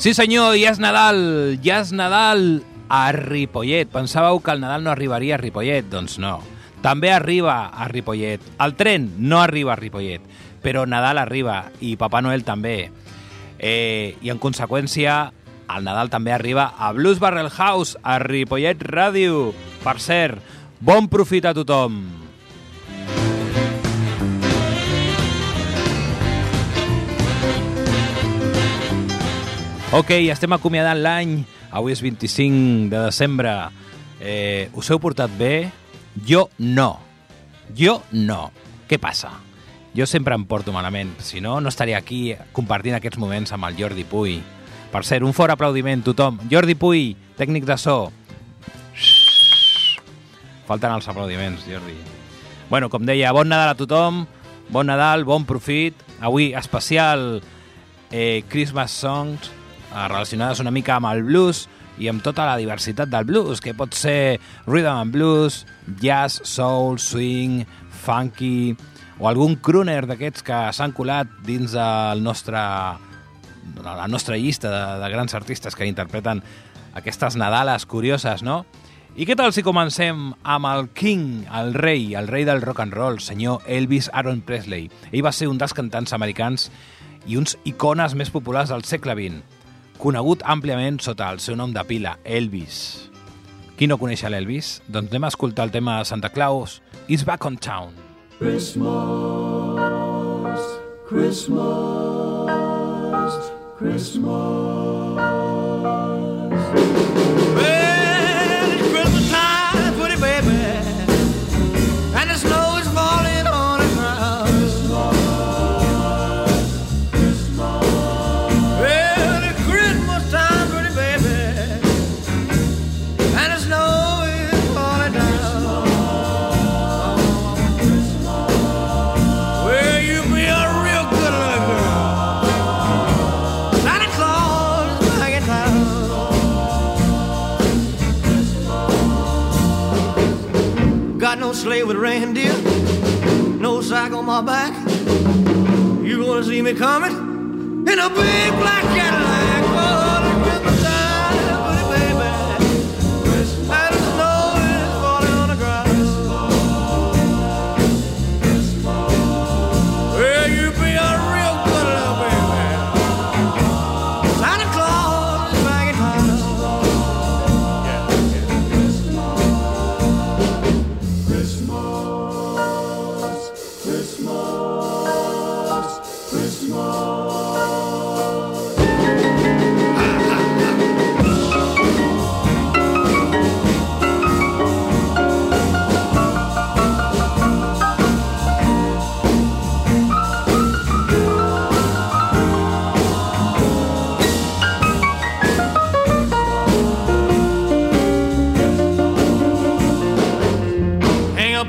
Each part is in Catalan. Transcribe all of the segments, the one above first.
Sí senyor, ja és Nadal, ja és Nadal a Ripollet. Pensàveu que el Nadal no arribaria a Ripollet? Doncs no. També arriba a Ripollet. El tren no arriba a Ripollet, però Nadal arriba i Papà Noel també. Eh, I en conseqüència, el Nadal també arriba a Blues Barrel House, a Ripollet Ràdio. Per cert, bon profit a tothom. Ok, estem acomiadant l'any. Avui és 25 de desembre. Eh, us heu portat bé? Jo no. Jo no. Què passa? Jo sempre em porto malament. Si no, no estaria aquí compartint aquests moments amb el Jordi Puy. Per cert, un fort aplaudiment, tothom. Jordi Puy, tècnic de so. Falten els aplaudiments, Jordi. Bueno, com deia, bon Nadal a tothom, bon Nadal, bon profit. Avui especial eh, Christmas Songs, relacionades una mica amb el blues i amb tota la diversitat del blues, que pot ser rhythm and blues, jazz, soul, swing, funky, o algun crooner d'aquests que s'han colat dins del nostre, la nostra llista de, de grans artistes que interpreten aquestes Nadales curioses, no? I què tal si comencem amb el King, el rei, el rei del rock and roll, senyor Elvis Aaron Presley. Ell va ser un dels cantants americans i uns icones més populars del segle XX, conegut àmpliament sota el seu nom de pila, Elvis. Qui no coneix l'Elvis? Doncs anem a escoltar el tema Santa Claus, Is Back on Town. Christmas, Christmas, Christmas. Back. You gonna see me coming in a big black Cadillac?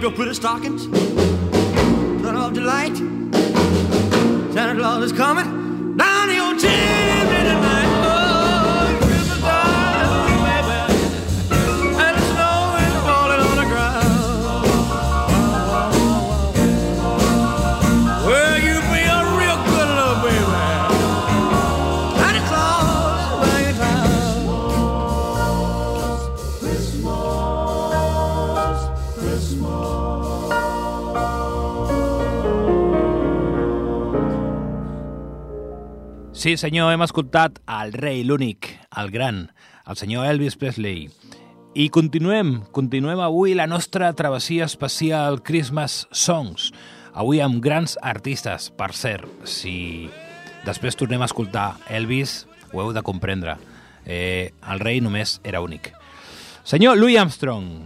Up your pretty stockings. Turn off the. Santa Claus is coming Sí, senyor, hem escoltat el rei, l'únic, el gran, el senyor Elvis Presley. I continuem, continuem avui la nostra travessia especial Christmas Songs. Avui amb grans artistes, per cert, si després tornem a escoltar Elvis, ho heu de comprendre. Eh, el rei només era únic. Senyor Louis Armstrong,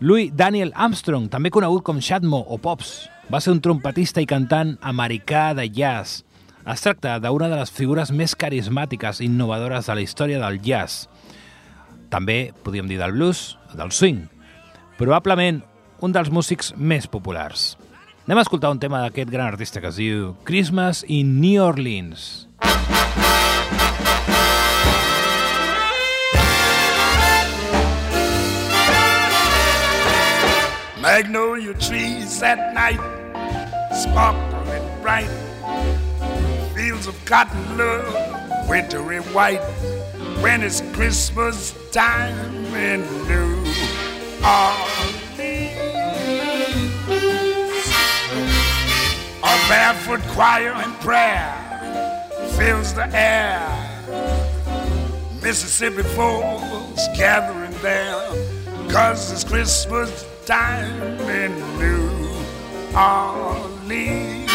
Louis Daniel Armstrong, també conegut com Shadmo o Pops, va ser un trompetista i cantant americà de jazz. Es tracta d'una de les figures més carismàtiques i innovadores de la història del jazz. També podríem dir del blues, del swing. Probablement un dels músics més populars. Anem a escoltar un tema d'aquest gran artista que es diu Christmas in New Orleans. Magnolia trees at night sparkle and bright. Fields of cotton love, wintry white. When it's Christmas time in New Orleans. A barefoot choir and prayer fills the air. Mississippi folks gathering there, cause it's Christmas time in New Orleans.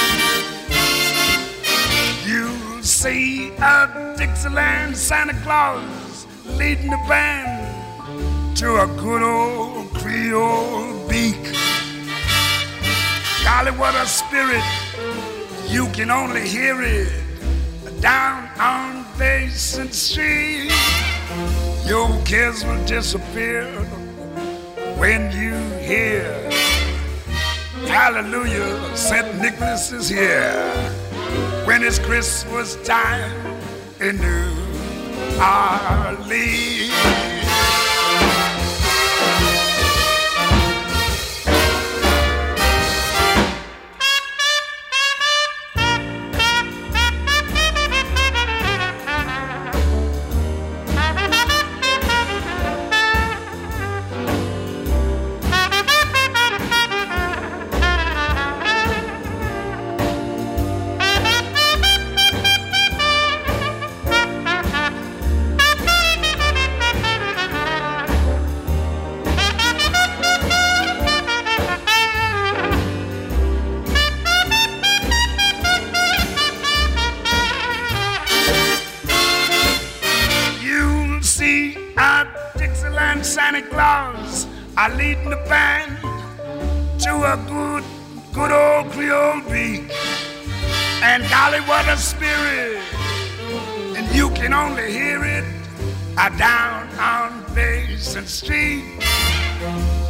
See a Dixieland Santa Claus leading the band to a good old Creole beak. Golly, what a spirit! You can only hear it down on Basin Street. Your cares will disappear when you hear Hallelujah, St. Nicholas is here. When it's Christmas time in New Orleans. Spirit! And you can only hear it down on Basin Street.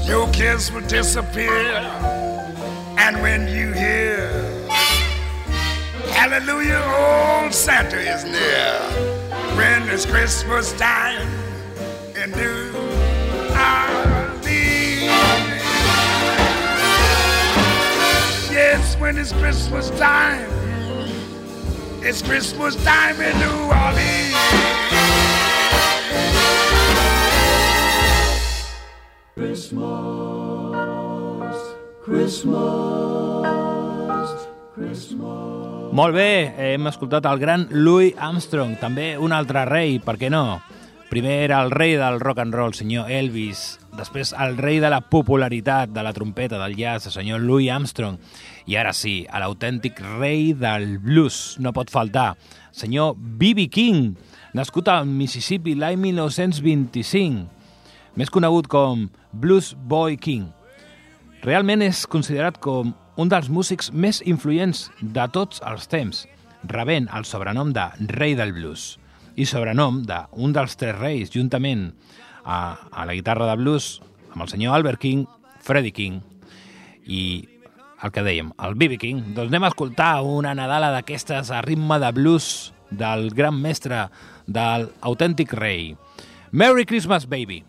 Your kiss will disappear. And when you hear, Hallelujah, old Santa is near when it's Christmas time in New. Yes, when it's Christmas time, it's Christmas time in New Orleans. Molt bé, hem escoltat el gran Louis Armstrong, també un altre rei, per què no? Primer era el rei del rock and roll, senyor Elvis, després el rei de la popularitat de la trompeta del jazz, el senyor Louis Armstrong, i ara sí, l'autèntic rei del blues, no pot faltar, senyor B.B. King, nascut a Mississippi l'any 1925, més conegut com Blues Boy King. Realment és considerat com un dels músics més influents de tots els temps, rebent el sobrenom de Rei del Blues i sobrenom d'un dels tres reis, juntament a, a la guitarra de blues amb el senyor Albert King, Freddie King i el que dèiem, el B.B. King. Doncs anem a escoltar una Nadala d'aquestes a ritme de blues del gran mestre del autèntic rei. Merry Christmas, baby!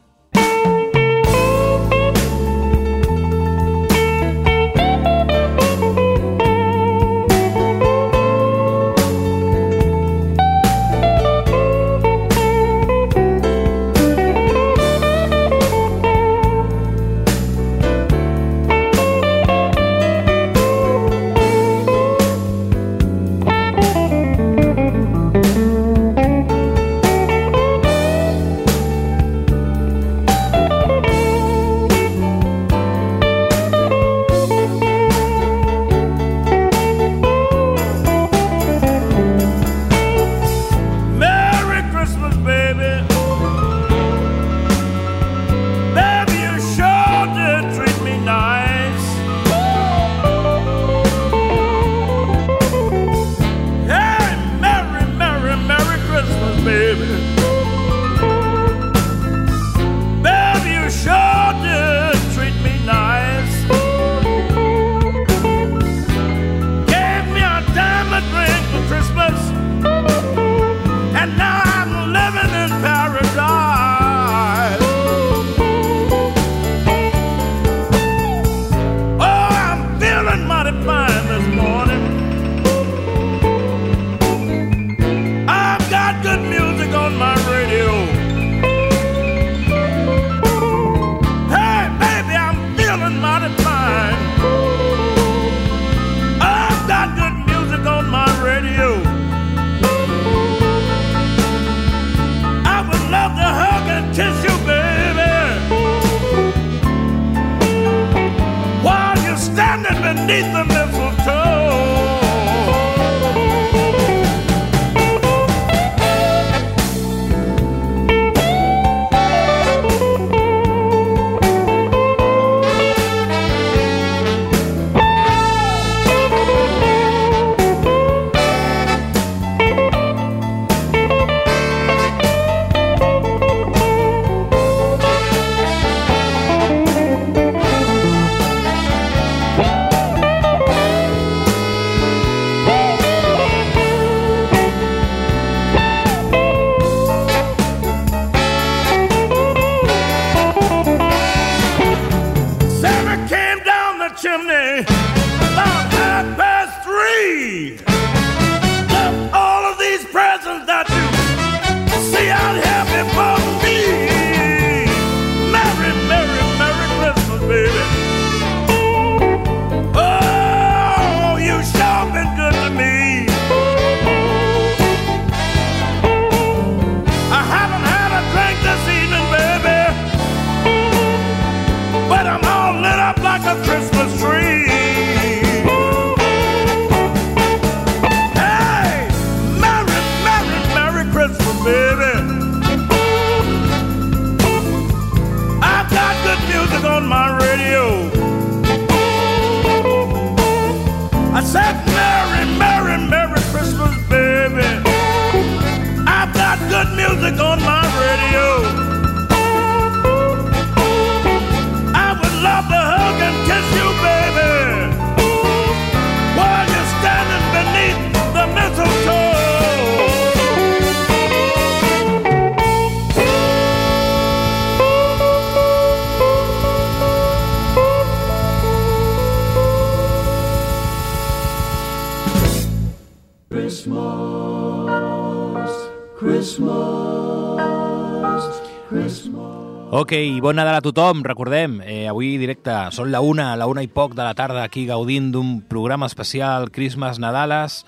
Ok, bon Nadal a tothom, recordem, eh, avui directe, són la una, la una i poc de la tarda aquí gaudint d'un programa especial Christmas Nadales,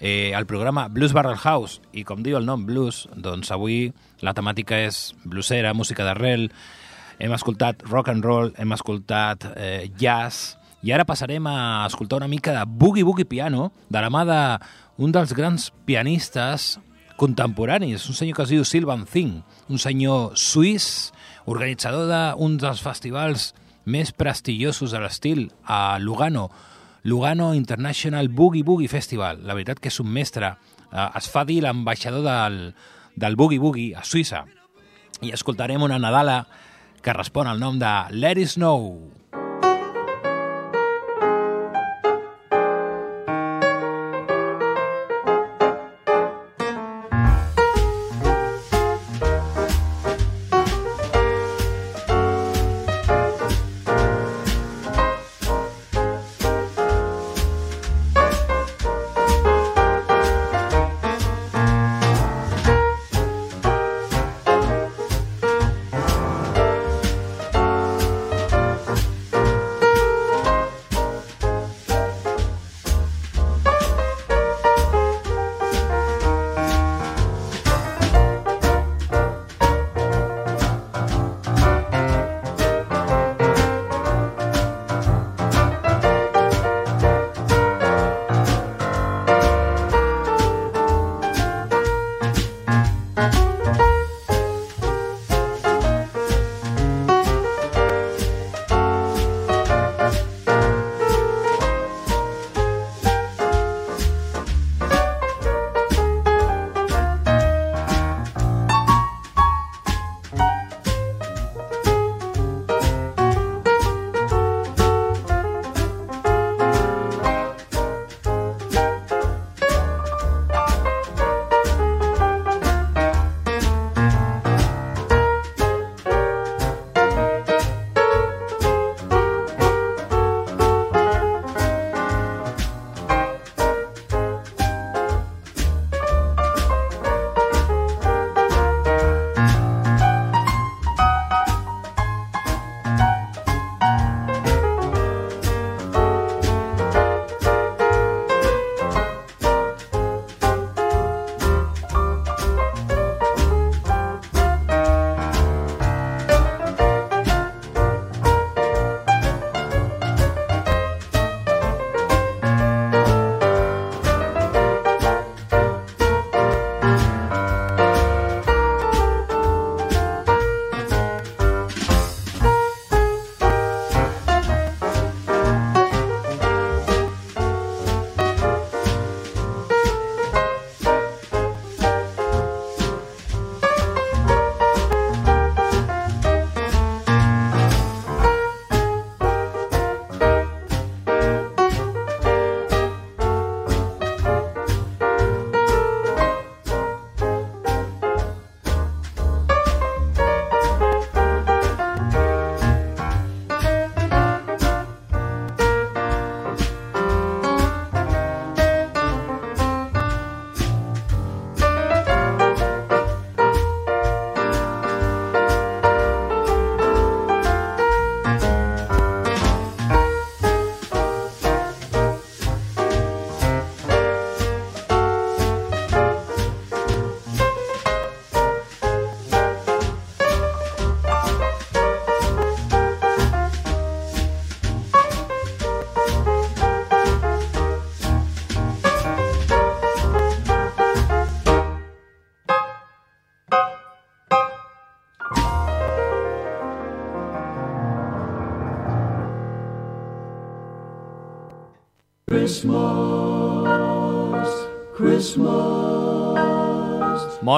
eh, el programa Blues Barrel House, i com diu el nom Blues, doncs avui la temàtica és bluesera, música d'arrel, hem escoltat rock and roll, hem escoltat eh, jazz, i ara passarem a escoltar una mica de boogie boogie piano, de la mà d'un dels grans pianistes contemporanis, un senyor que es diu Sylvan Thing, un senyor suís, organitzador d'un dels festivals més prestigiosos de l'estil a Lugano, Lugano International Boogie Boogie Festival. La veritat que és un mestre. Eh, es fa dir l'ambaixador del, del Boogie Boogie a Suïssa. I escoltarem una Nadala que respon al nom de Let It Snow.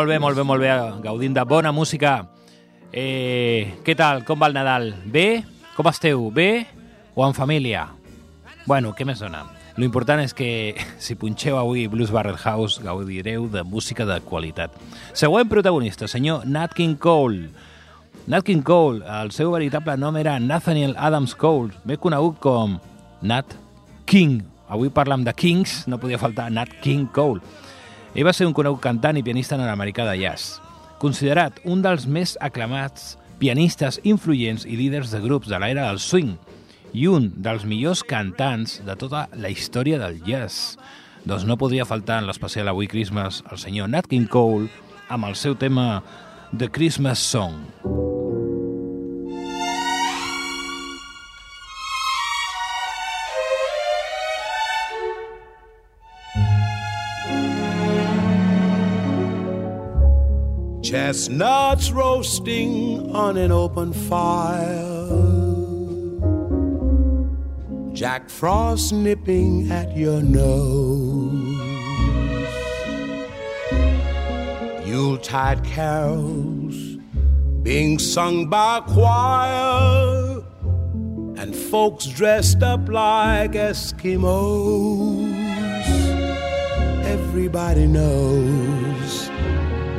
Molt bé, molt bé, molt bé, gaudint de bona música. Eh, què tal, com va el Nadal? Bé? Com esteu? Bé? O en família? Bueno, què més dona? Lo important és que si punxeu avui Blues Barrel House gaudireu de música de qualitat. Següent protagonista, senyor Nat King Cole. Nat King Cole, el seu veritable nom era Nathaniel Adams Cole, bé conegut com Nat King. Avui parlam de Kings, no podia faltar Nat King Cole. Ell va ser un conegut cantant i pianista nord-americà de jazz, considerat un dels més aclamats pianistes influents i líders de grups de l'era del swing i un dels millors cantants de tota la història del jazz. Doncs no podria faltar en l'especial Avui Christmas el senyor Nat King Cole amb el seu tema The Christmas Song. Chestnuts roasting on an open fire. Jack Frost nipping at your nose. Yuletide carols being sung by choir. And folks dressed up like Eskimos. Everybody knows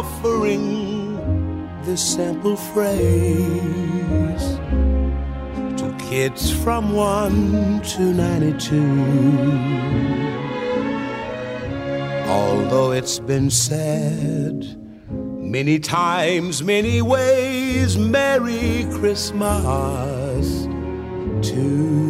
offering this simple phrase to kids from 1 to 92. Although it's been said many times, many ways, Merry Christmas to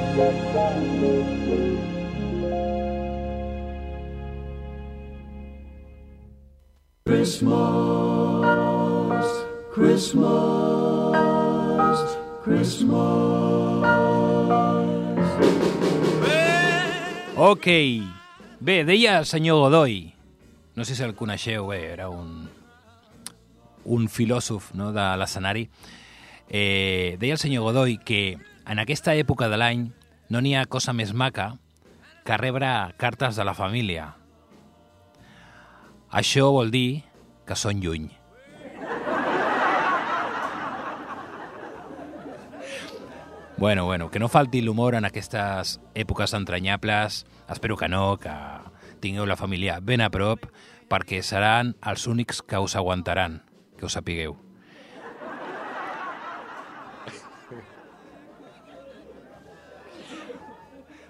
Ok. Bé, deia el senyor Godoy, no sé si el coneixeu, bé, era un, un filòsof no, de l'escenari, eh, deia el senyor Godoy que en aquesta època de l'any no n'hi ha cosa més maca que rebre cartes de la família. Això vol dir que són lluny. Bueno, bueno, que no falti l'humor en aquestes èpoques entranyables. Espero que no, que tingueu la família ben a prop, perquè seran els únics que us aguantaran, que us sapigueu.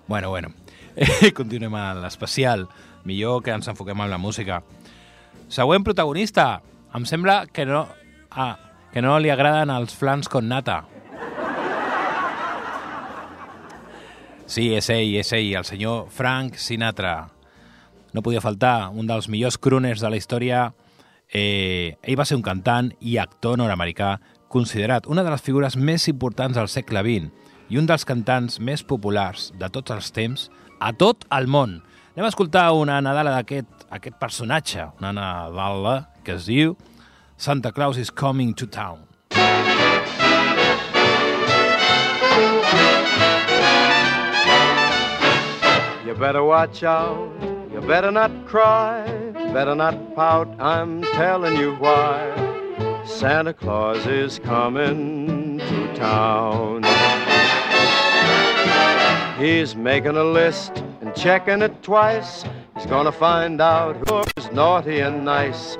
Bueno, bueno, continuem a l'especial millor que ens enfoquem en la música. Següent protagonista. Em sembla que no, ah, que no li agraden els flans con nata. Sí, és ell, és ell, el senyor Frank Sinatra. No podia faltar, un dels millors crooners de la història. Eh, ell va ser un cantant i actor nord-americà considerat una de les figures més importants del segle XX i un dels cantants més populars de tots els temps a tot el món. Anem a escoltar una Nadala d'aquest aquest personatge, una Nadala que es diu Santa Claus is coming to town. You better watch out, you better not cry, better not pout, I'm telling you why. Santa Claus is coming to town. He's making a list and checking it twice. He's gonna find out who's naughty and nice.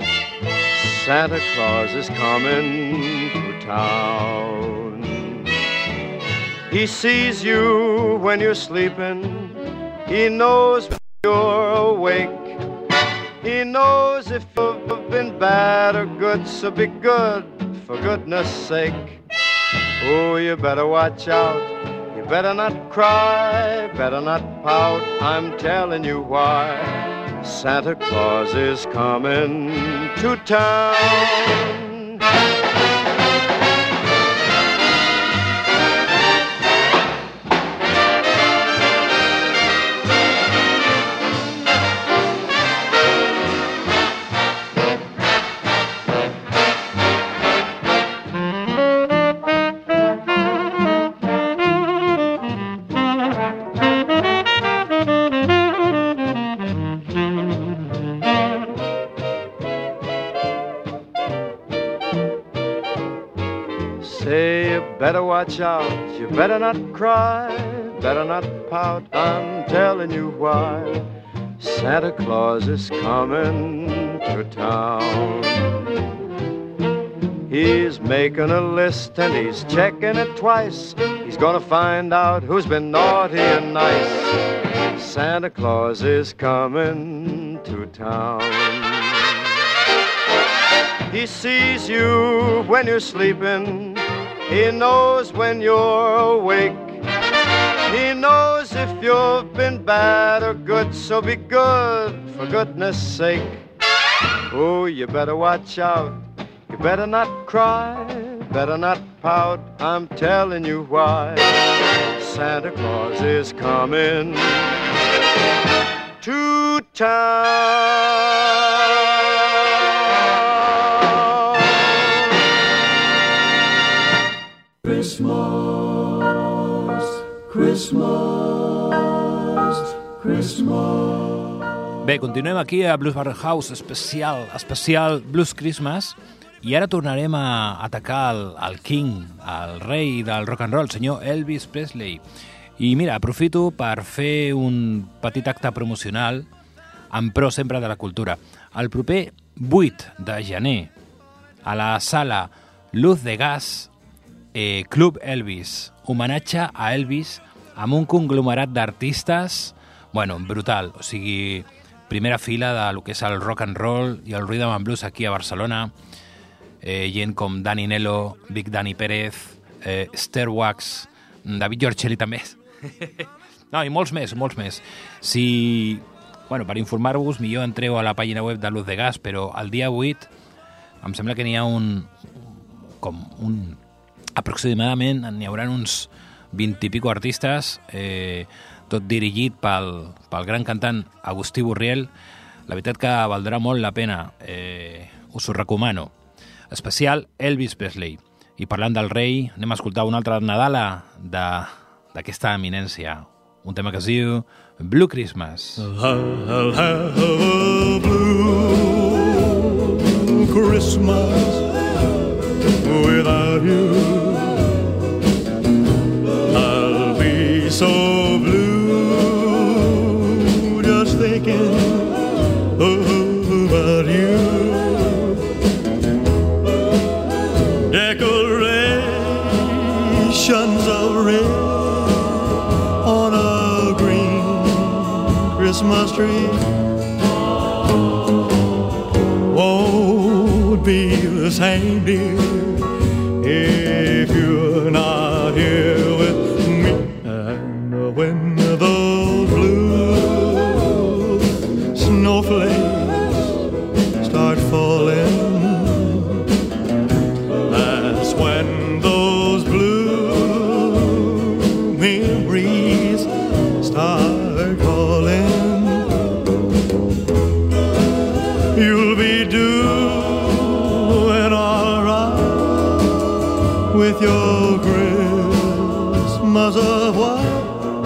Santa Claus is coming to town. He sees you when you're sleeping. He knows when you're awake. He knows if you've been bad or good, so be good for goodness sake. Oh, you better watch out. You better not cry, better not pout. I'm telling you why. Santa Claus is coming to town. Better watch out, you better not cry, better not pout, I'm telling you why. Santa Claus is coming to town. He's making a list and he's checking it twice. He's gonna find out who's been naughty and nice. Santa Claus is coming to town. He sees you when you're sleeping. He knows when you're awake. He knows if you've been bad or good, so be good for goodness sake. Oh, you better watch out. You better not cry, better not pout. I'm telling you why. Santa Claus is coming to town. Christmas, Christmas. Bé, continuem aquí a Blues Barrel House especial, especial Blues Christmas i ara tornarem a atacar el, el king, el rei del rock and roll, el senyor Elvis Presley. I mira, aprofito per fer un petit acte promocional en pro sempre de la cultura. El proper 8 de gener, a la sala Luz de Gas, eh, Club Elvis, homenatge a Elvis amb un conglomerat d'artistes, bueno, brutal, o sigui, primera fila de lo que és el rock and roll i el rhythm and blues aquí a Barcelona, eh, gent com Dani Nelo, Big Dani Pérez, eh, Esther Wax, David Giorcelli també. no, i molts més, molts més. Si, bueno, per informar-vos, millor entreu a la pàgina web de Luz de Gas, però el dia 8 em sembla que n'hi ha un com un aproximadament n'hi haurà uns 20 i pico artistes eh, tot dirigit pel, pel gran cantant Agustí Burriel la veritat que valdrà molt la pena eh, us ho recomano. Especial Elvis Presley. I parlant del rei anem a escoltar una altra Nadala d'aquesta eminència. Un tema que es diu Blue Christmas. I'll have a blue Christmas. Without you. my street oh, won't be the same, dear. Of white,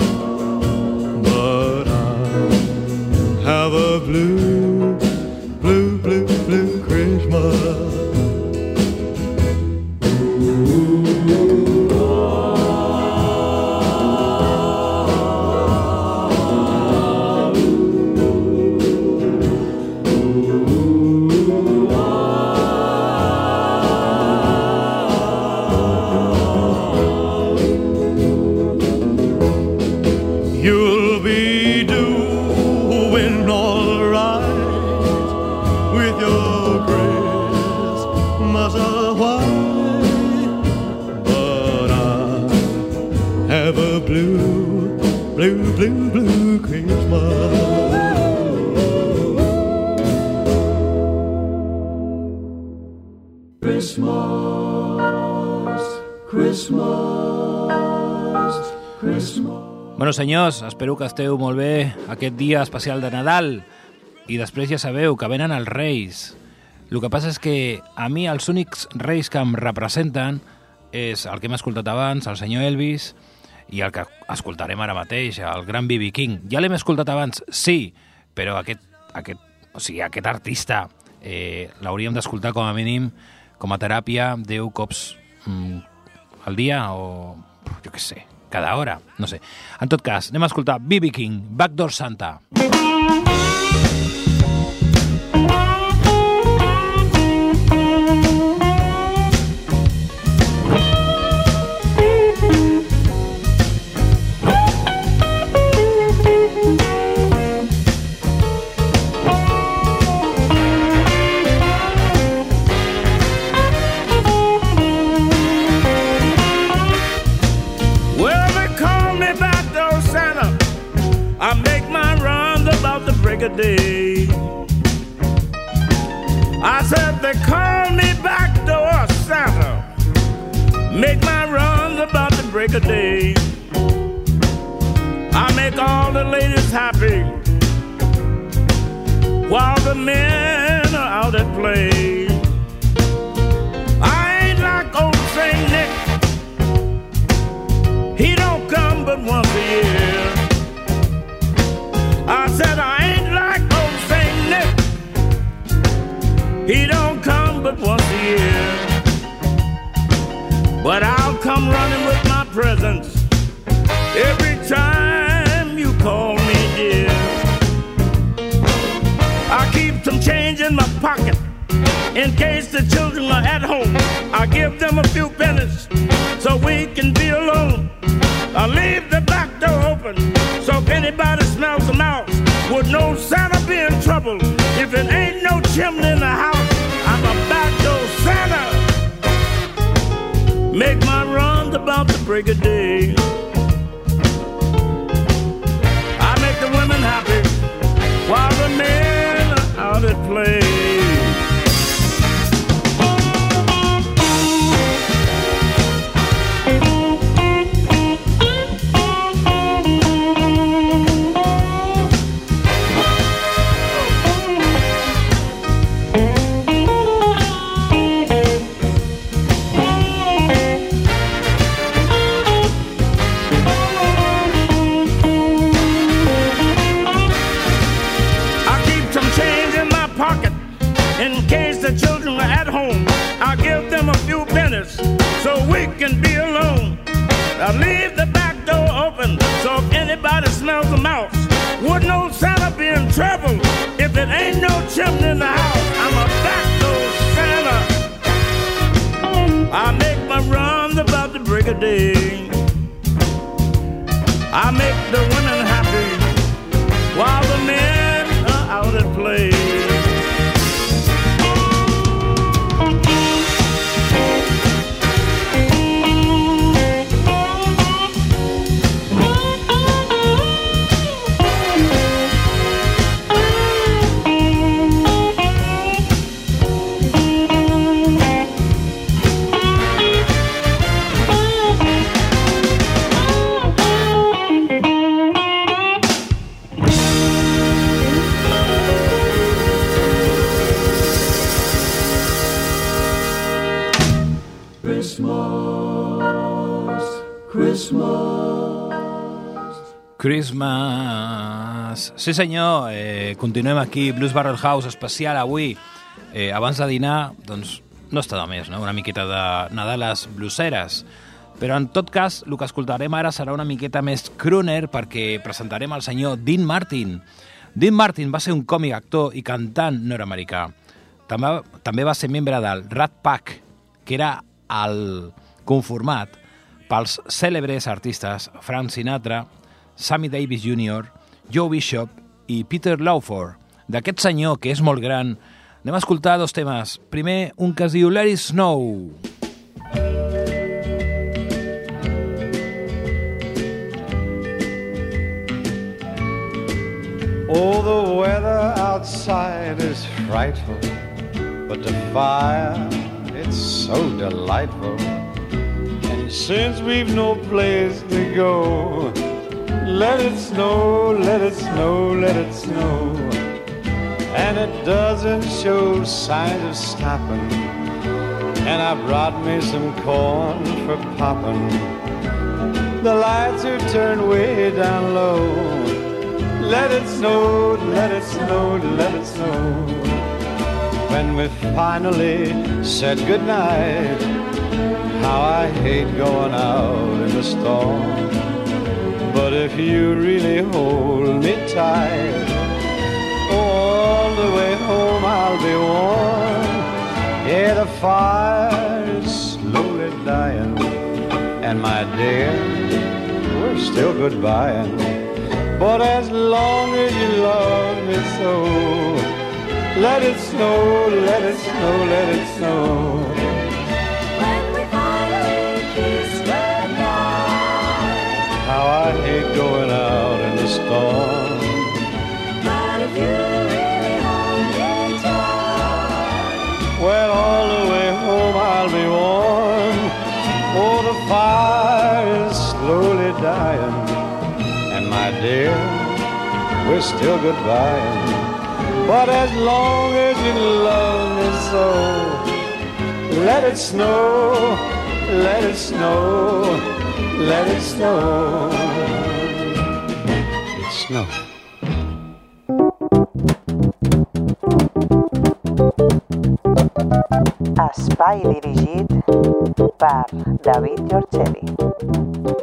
but I have a blue, Bueno, senyors, espero que esteu molt bé aquest dia especial de Nadal. I després ja sabeu que venen els Reis. El que passa és que a mi els únics Reis que em representen és el que hem escoltat abans, el senyor Elvis, i el que escoltarem ara mateix, el gran B.B. King. Ja l'hem escoltat abans, sí, però aquest, aquest, o sigui, aquest artista eh, l'hauríem d'escoltar com a mínim com a teràpia 10 cops mm, al dia o jo què sé, cada hora, no sé. En tot cas, anem a escoltar B.B. King, Backdoor Santa. Well, of day. I said they call me back backdoor Santa. Make my runs about the break of day. I make all the ladies happy while the men are out at play. But I'll come running with my presents every time you call me dear. I keep some change in my pocket in case the children are at home. I give them a few pennies so we can be alone. I leave the back door open so if anybody smells a mouse would know Santa be in trouble. If it ain't no chimney in the house, Make my runs about the break of day. I make the women happy smells a mouse, would know Santa be in trouble if it ain't no chimney in the house. I'm a back door Santa. I make my runs about the break of day. I make the Sí, senyor, eh, continuem aquí, Blues Barrel House especial avui. Eh, abans de dinar, doncs, no està de més, no? Una miqueta de Nadales bluseres. Però, en tot cas, el que escoltarem ara serà una miqueta més crooner perquè presentarem el senyor Dean Martin. Dean Martin va ser un còmic, actor i cantant nord-americà. També, també va ser membre del Rat Pack, que era el conformat pels cèlebres artistes Frank Sinatra, Sammy Davis Jr., Joe Bishop i Peter Lawford. D'aquest senyor, que és molt gran, anem a escoltar dos temes. Primer, un que es diu It Snow. Oh, the weather outside is frightful, but the fire, it's so delightful. And since we've no place to go, let it snow, let it snow, let it snow. And it doesn't show signs of stopping. And I brought me some corn for popping. The lights are turned way down low. Let it snow, let it snow, let it snow. When we finally said goodnight, how I hate going out in the storm. If you really hold me tight, all the way home I'll be warm. Yeah, the fire is slowly dying, and my dear, we're still goodbying. But as long as you love me so, let it snow, let it snow, let it snow. How I hate going out in the storm. But if you really hold tight, Well, all the way home I'll be warm. Oh, the fire is slowly dying. And my dear, we're still goodbye. But as long as you love me so, let it snow, let it snow, let it snow. It snow. Espai dirigit per David Giorgeli.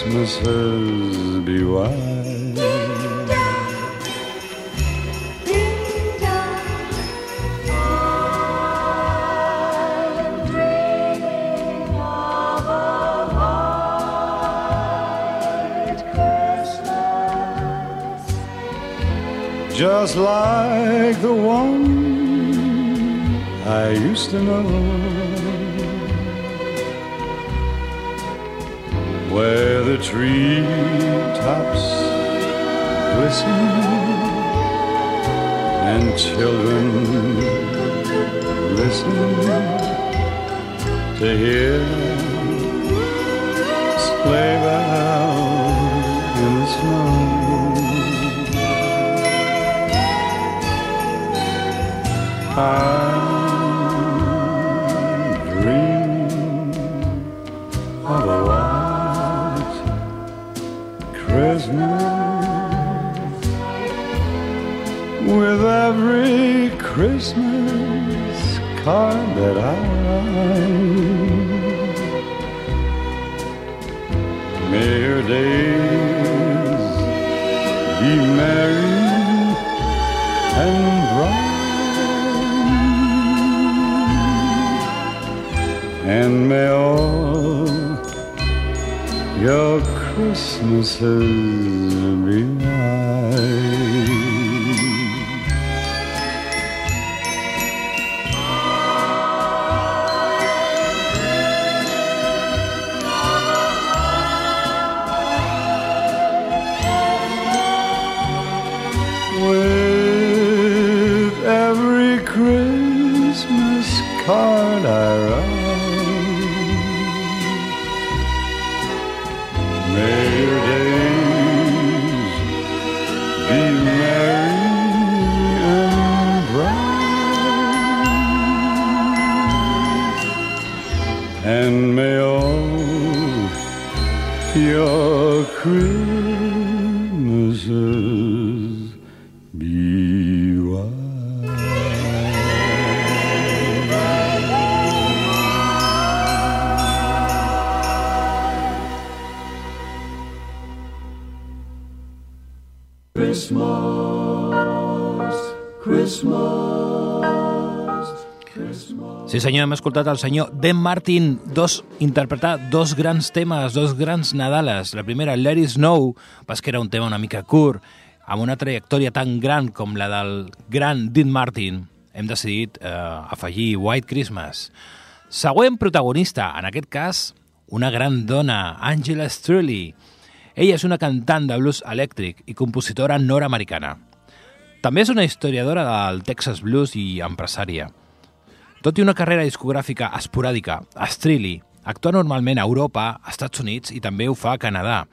A white Christmas. Just like the one I used to know. The treetops glisten and children listen to hear sleigh bells in the snow. I'm Card that I. May your days be merry and bright. And may all your Christmases senyor, hem escoltat el senyor Dan Martin dos, interpretar dos grans temes, dos grans Nadales. La primera, Let It Snow, pas que era un tema una mica curt, amb una trajectòria tan gran com la del gran Dean Martin, hem decidit eh, afegir White Christmas. Següent protagonista, en aquest cas, una gran dona, Angela Strully. Ella és una cantant de blues elèctric i compositora nord-americana. També és una historiadora del Texas Blues i empresària. Tot i una carrera discogràfica esporàdica, Strelly actua normalment a Europa, a Estats Units i també ho fa a Canadà.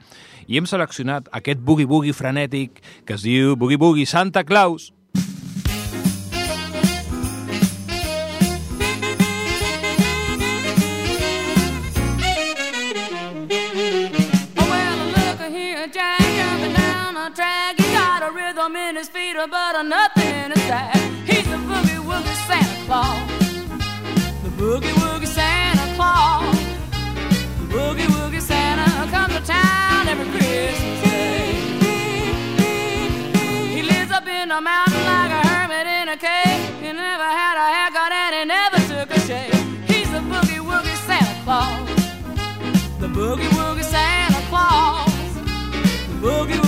I hem seleccionat aquest boogie-boogie frenètic que es diu Boogie Boogie Santa Claus. A a but a nothing in his sack. He's the boogie woogie Santa Claus. Boogie woogie Santa Claus. Boogie woogie Santa comes to town every Christmas day. He lives up in the mountain like a hermit in a cave. He never had a haircut and he never took a shave. He's the boogie woogie Santa Claus. The boogie woogie Santa Claus. The boogie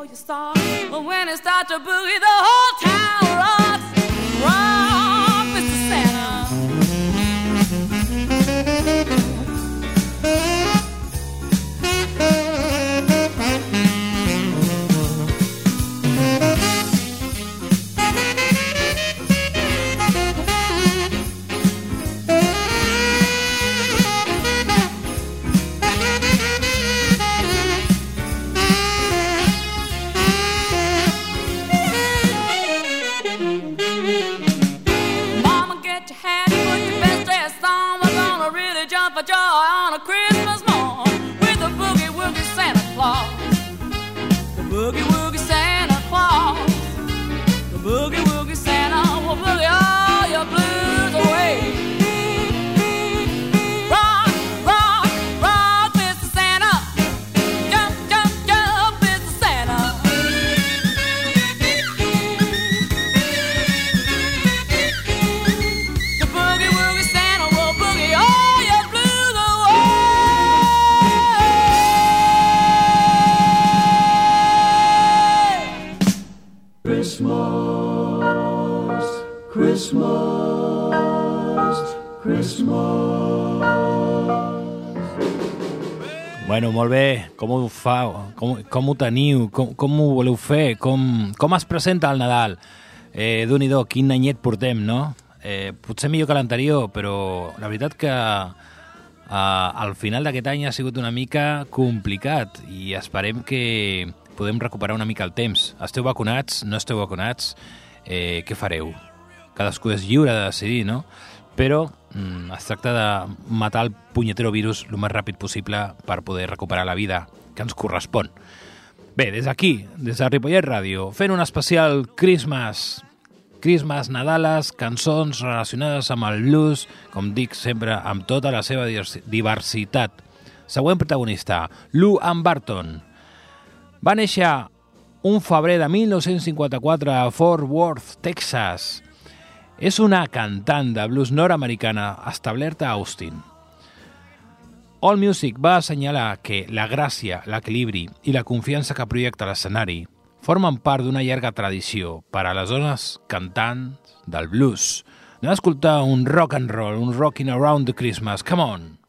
for your. But when it starts to boogie, the whole town Com ho fa? Com, com ho teniu? Com, com ho voleu fer? Com, com es presenta el Nadal? Eh, déu nhi quin anyet portem, no? Eh, potser millor que l'anterior, però la veritat que eh, al final d'aquest any ha sigut una mica complicat i esperem que podem recuperar una mica el temps. Esteu vacunats? No esteu vacunats? Eh, què fareu? Cadascú és lliure de decidir, no? Però mm, es tracta de matar el punyetero virus el més ràpid possible per poder recuperar la vida que ens correspon. Bé, des d'aquí, des de Ripollet Ràdio, fent un especial Christmas, Christmas, Nadales, cançons relacionades amb el blues, com dic sempre, amb tota la seva divers- diversitat. Següent protagonista, Lou Ann Barton. Va néixer un febrer de 1954 a Fort Worth, Texas. És una cantant de blues nord-americana establerta a Austin. All Music va assenyalar que la gràcia, l'equilibri i la confiança que projecta l'escenari formen part d'una llarga tradició per a les dones cantants del blues. Anem a escoltar un rock and roll, un rocking around the Christmas. Come on!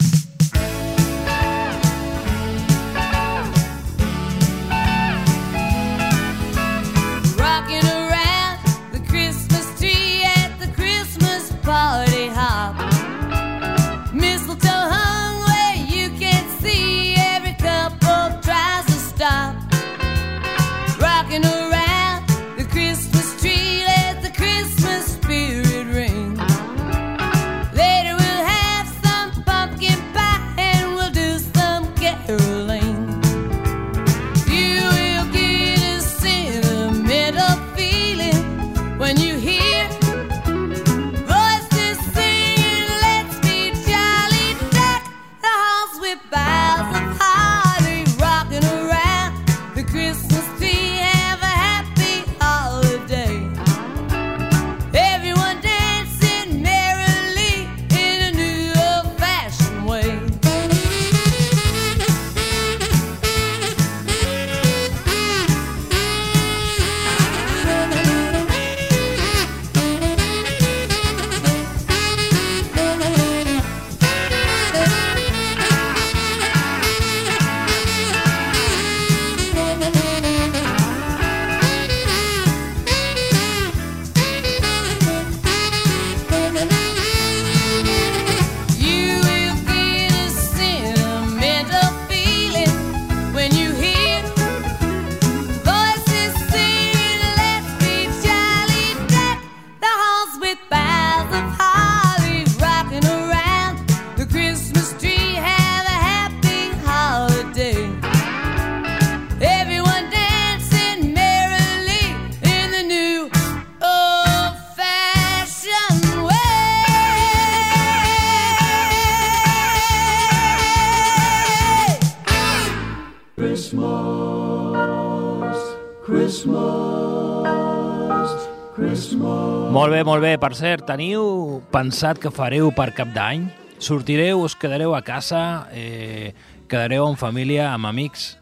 Molt bé. Per cert, teniu pensat que fareu per cap d'any? Sortireu, us quedareu a casa, eh, quedareu en família, amb amics?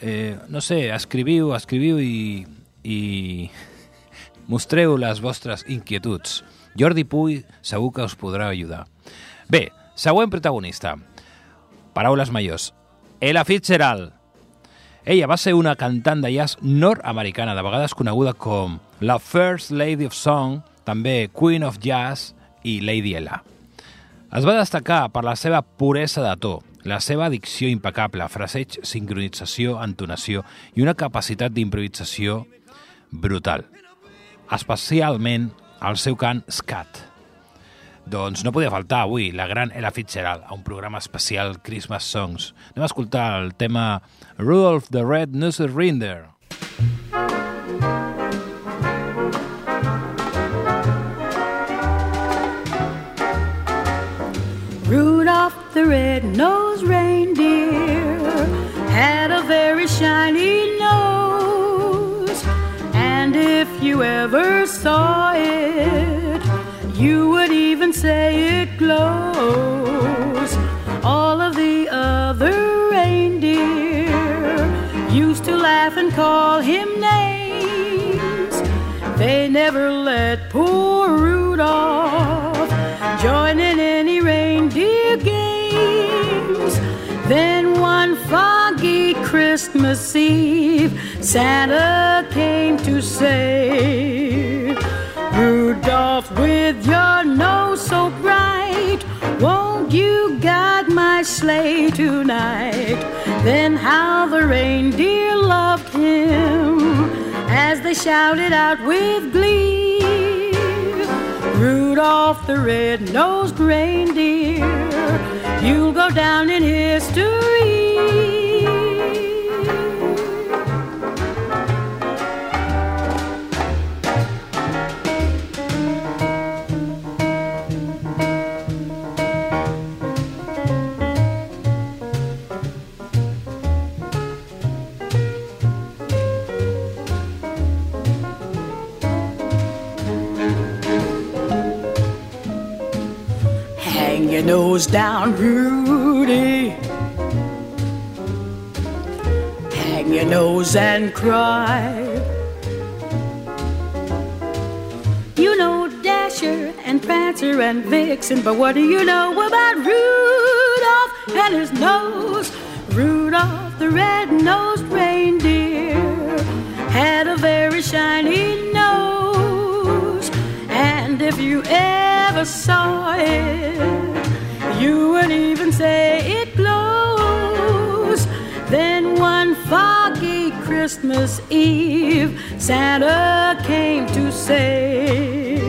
Eh, no sé, escriviu, escriviu i, i mostreu les vostres inquietuds. Jordi Puy segur que us podrà ajudar. Bé, següent protagonista. Paraules majors. Ella Fitzgerald. Ella va ser una cantant de jazz nord-americana, de vegades coneguda com la First Lady of Song, també Queen of Jazz i Lady Ella. Es va destacar per la seva puresa de to, la seva dicció impecable, fraseig, sincronització, entonació i una capacitat d'improvisació brutal. Especialment el seu cant scat. Doncs no podia faltar avui la gran Ella Fitzgerald a un programa especial Christmas Songs. Anem a escoltar el tema Rudolph the Red-Nosed Reindeer. Rudolph the red-nosed reindeer had a very shiny nose, and if you ever saw it, you would even say it glows. All of the other reindeer used to laugh and call him names. They never let poor Christmas Eve, Santa came to say, Rudolph, with your nose so bright, won't you guide my sleigh tonight? Then how the reindeer loved him as they shouted out with glee. Rudolph the red-nosed reindeer, you'll go down in history. Nose down. Rudy. Hang your nose and cry. You know Dasher and Prancer and Vixen, but what do you know about Rudolph and his nose? Rudolph the red-nosed reindeer had a very shiny nose, and if you ever saw it, you would even say it glows. Then one foggy Christmas Eve, Santa came to say,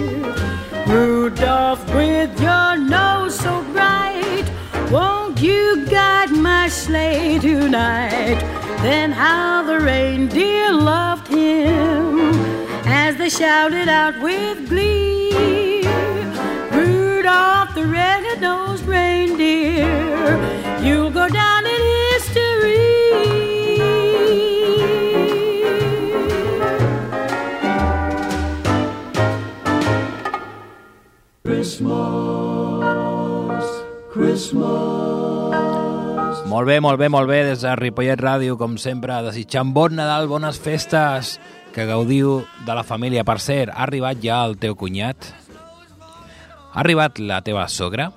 Rudolph, with your nose so bright, won't you guide my sleigh tonight? Then how the reindeer loved him as they shouted out with glee. Rudolph the red-nosed reindeer, you'll go down in history. Molt bé, molt bé, molt bé, des de Ripollet Ràdio, com sempre, desitjant bon Nadal, bones festes, que gaudiu de la família. Per cert, ha arribat ja el teu cunyat? Ha arribat la teva sogra?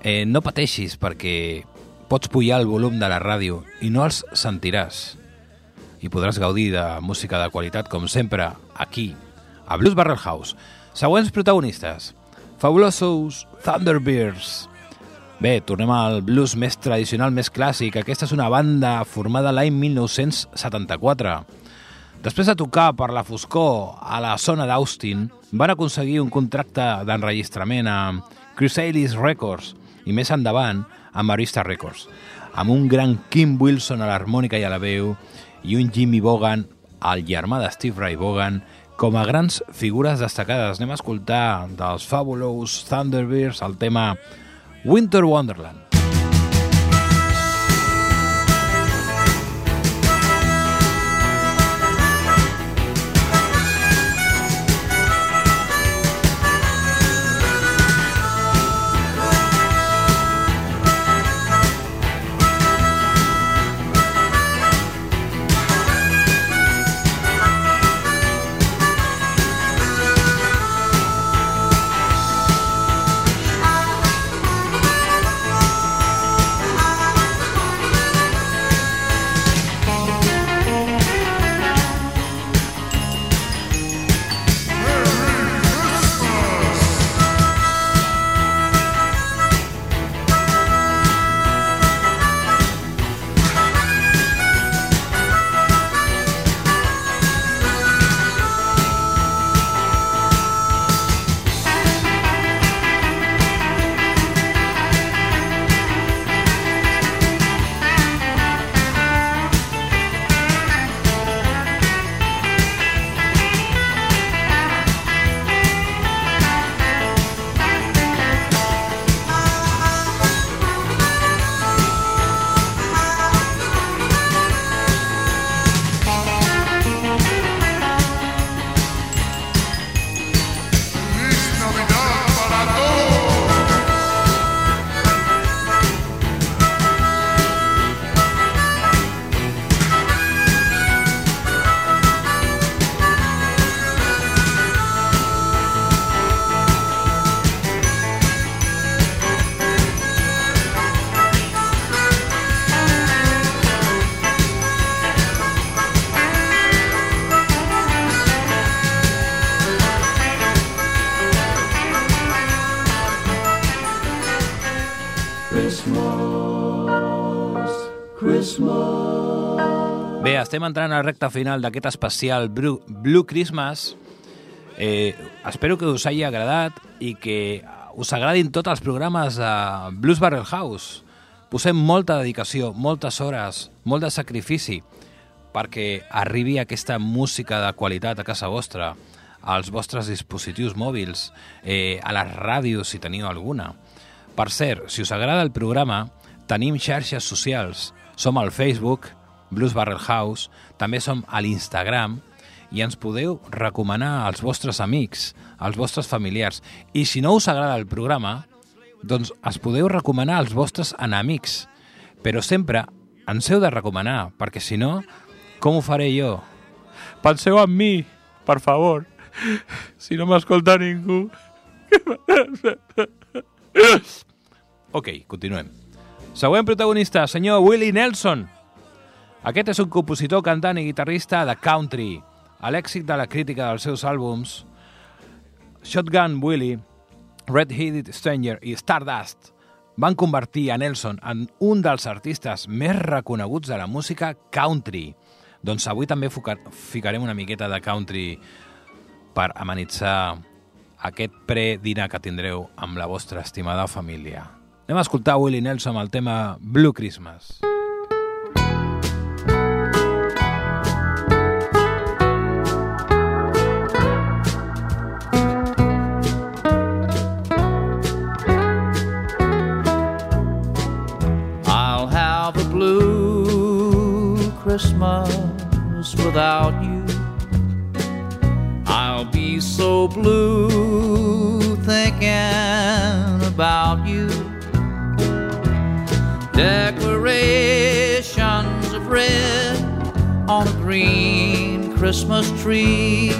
Eh, no pateixis, perquè pots pujar el volum de la ràdio i no els sentiràs. I podràs gaudir de música de qualitat, com sempre, aquí, a Blues Barrel House. Següents protagonistes. Fabulosos Thunderbirds. Bé, tornem al blues més tradicional, més clàssic. Aquesta és una banda formada l'any 1974. Després de tocar per la foscor a la zona d'Austin, van aconseguir un contracte d'enregistrament a Chrysalis Records i més endavant a Marista Records, amb un gran Kim Wilson a l'harmònica i a la veu i un Jimmy Bogan, el germà de Steve Ray Bogan, com a grans figures destacades. Anem a escoltar dels Fabulous Thunderbirds el tema Winter Wonderland. Estem entrant a la recta final d'aquest especial Blue, Christmas. Eh, espero que us hagi agradat i que us agradin tots els programes de Blues Barrel House. Posem molta dedicació, moltes hores, molt de sacrifici perquè arribi aquesta música de qualitat a casa vostra, als vostres dispositius mòbils, eh, a les ràdios, si teniu alguna. Per cert, si us agrada el programa, tenim xarxes socials. Som al Facebook, Blues Barrel House, també som a l'Instagram i ens podeu recomanar als vostres amics, als vostres familiars. I si no us agrada el programa, doncs es podeu recomanar als vostres enemics. Però sempre ens heu de recomanar, perquè si no, com ho faré jo? Penseu en mi, per favor. Si no m'escolta ningú. ok, continuem. Següent protagonista, senyor Willie Nelson. Aquest és un compositor, cantant i guitarrista de country. A l'èxit de la crítica dels seus àlbums, Shotgun Willie, Red Headed Stranger i Stardust van convertir a Nelson en un dels artistes més reconeguts de la música country. Doncs avui també ficarem una miqueta de country per amenitzar aquest pre-dinar que tindreu amb la vostra estimada família. Anem a escoltar Willie Nelson amb el tema Blue Christmas. I'll Christmas without you. I'll be so blue thinking about you. Decorations of red on a green Christmas tree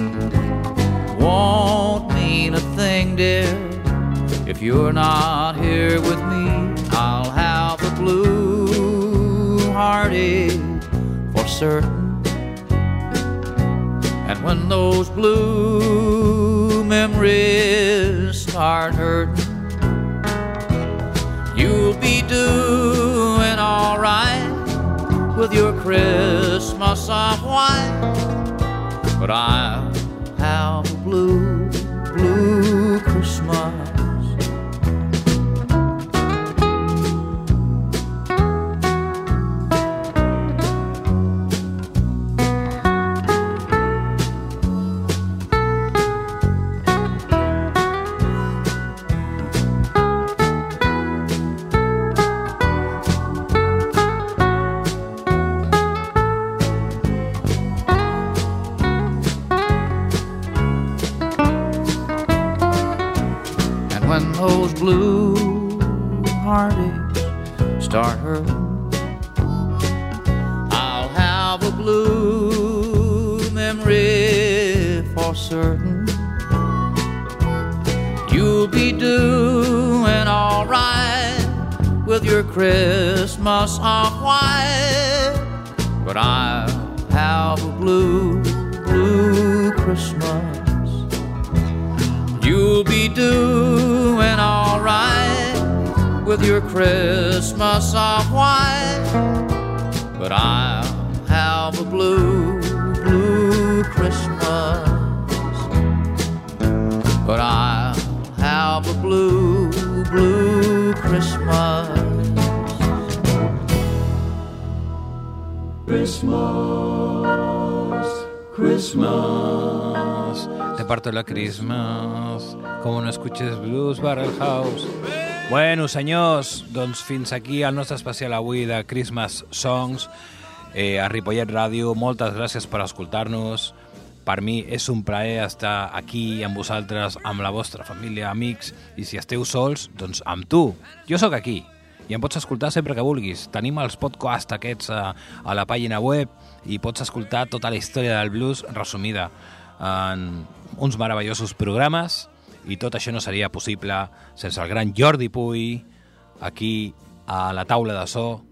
won't mean a thing, dear, if you're not here with me. I'll have a blue heartache And when those blue memories start hurting, you'll be doing alright with your Christmas of white. But I'll have blue Christmas. Te parto la Christmas. Com no escuches blues, Barrel House. Bueno, senyors, doncs fins aquí el nostre especial avui de Christmas Songs eh, a Ripollet Ràdio. Moltes gràcies per escoltar-nos. Per mi és un plaer estar aquí amb vosaltres, amb la vostra família, amics, i si esteu sols, doncs amb tu. Jo sóc aquí, i em pots escoltar sempre que vulguis. Tenim els podcasts aquests a, a la pàgina web i pots escoltar tota la història del blues resumida en uns meravellosos programes i tot això no seria possible sense el gran Jordi Puy aquí a la taula de so.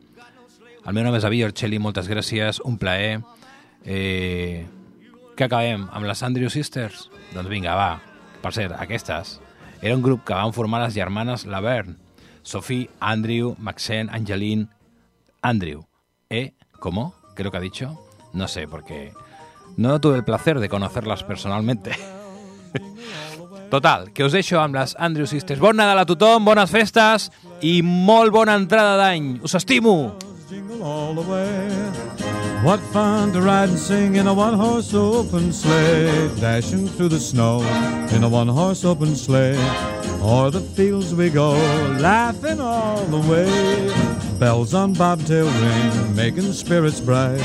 El meu nom és David Orcelli, moltes gràcies, un plaer. Eh, què acabem? Amb les Andrew Sisters? Doncs vinga, va. Per cert, aquestes era un grup que van formar les germanes Laverne. Sophie, Andrew, Maxine, Angeline, Andrew. ¿Eh? ¿Cómo? Creo que ha dicho. No sé, porque no tuve el placer de conocerlas personalmente. Total, que us deixo amb les Andrew Sisters. Bon Nadal a tothom, bones festes i molt bona entrada d'any. Us estimo! jingle all the way. What fun to ride and sing in a one-horse open sleigh, dashing through the snow in a one-horse open sleigh. O'er the fields we go, laughing all the way. Bells on bobtail ring, making spirits bright.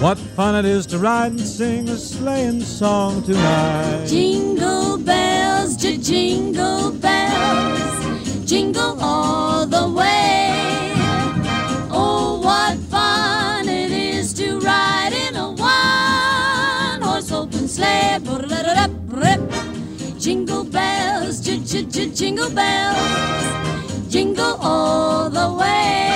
What fun it is to ride and sing a sleighing song tonight. Jingle bells, jingle bells, jingle all jingle bells, jingle all the way.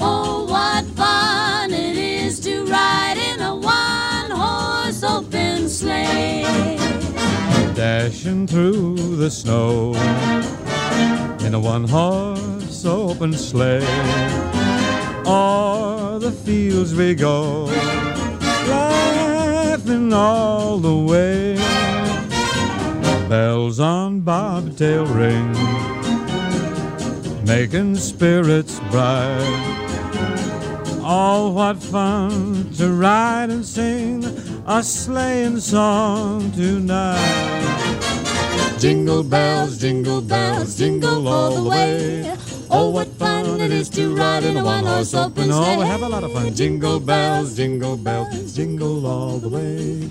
Oh, what fun it is to ride in a one horse open sleigh. Dashing through the snow in a one horse open sleigh. O'er the fields we go, laughing all the way. Bells on bobtail ring, making spirits bright. Oh, what fun to ride and sing a sleighing song tonight. Jingle bells, jingle bells, jingle all the way. Oh, what fun it is to ride in a one horse open sleigh. Oh, we have a lot of fun. Jingle bells, jingle bells, jingle all the way.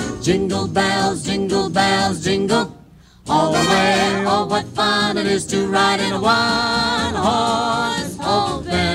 Jingle bells, jingle bells, jingle all the way. Oh, what fun it is to ride in a one horse open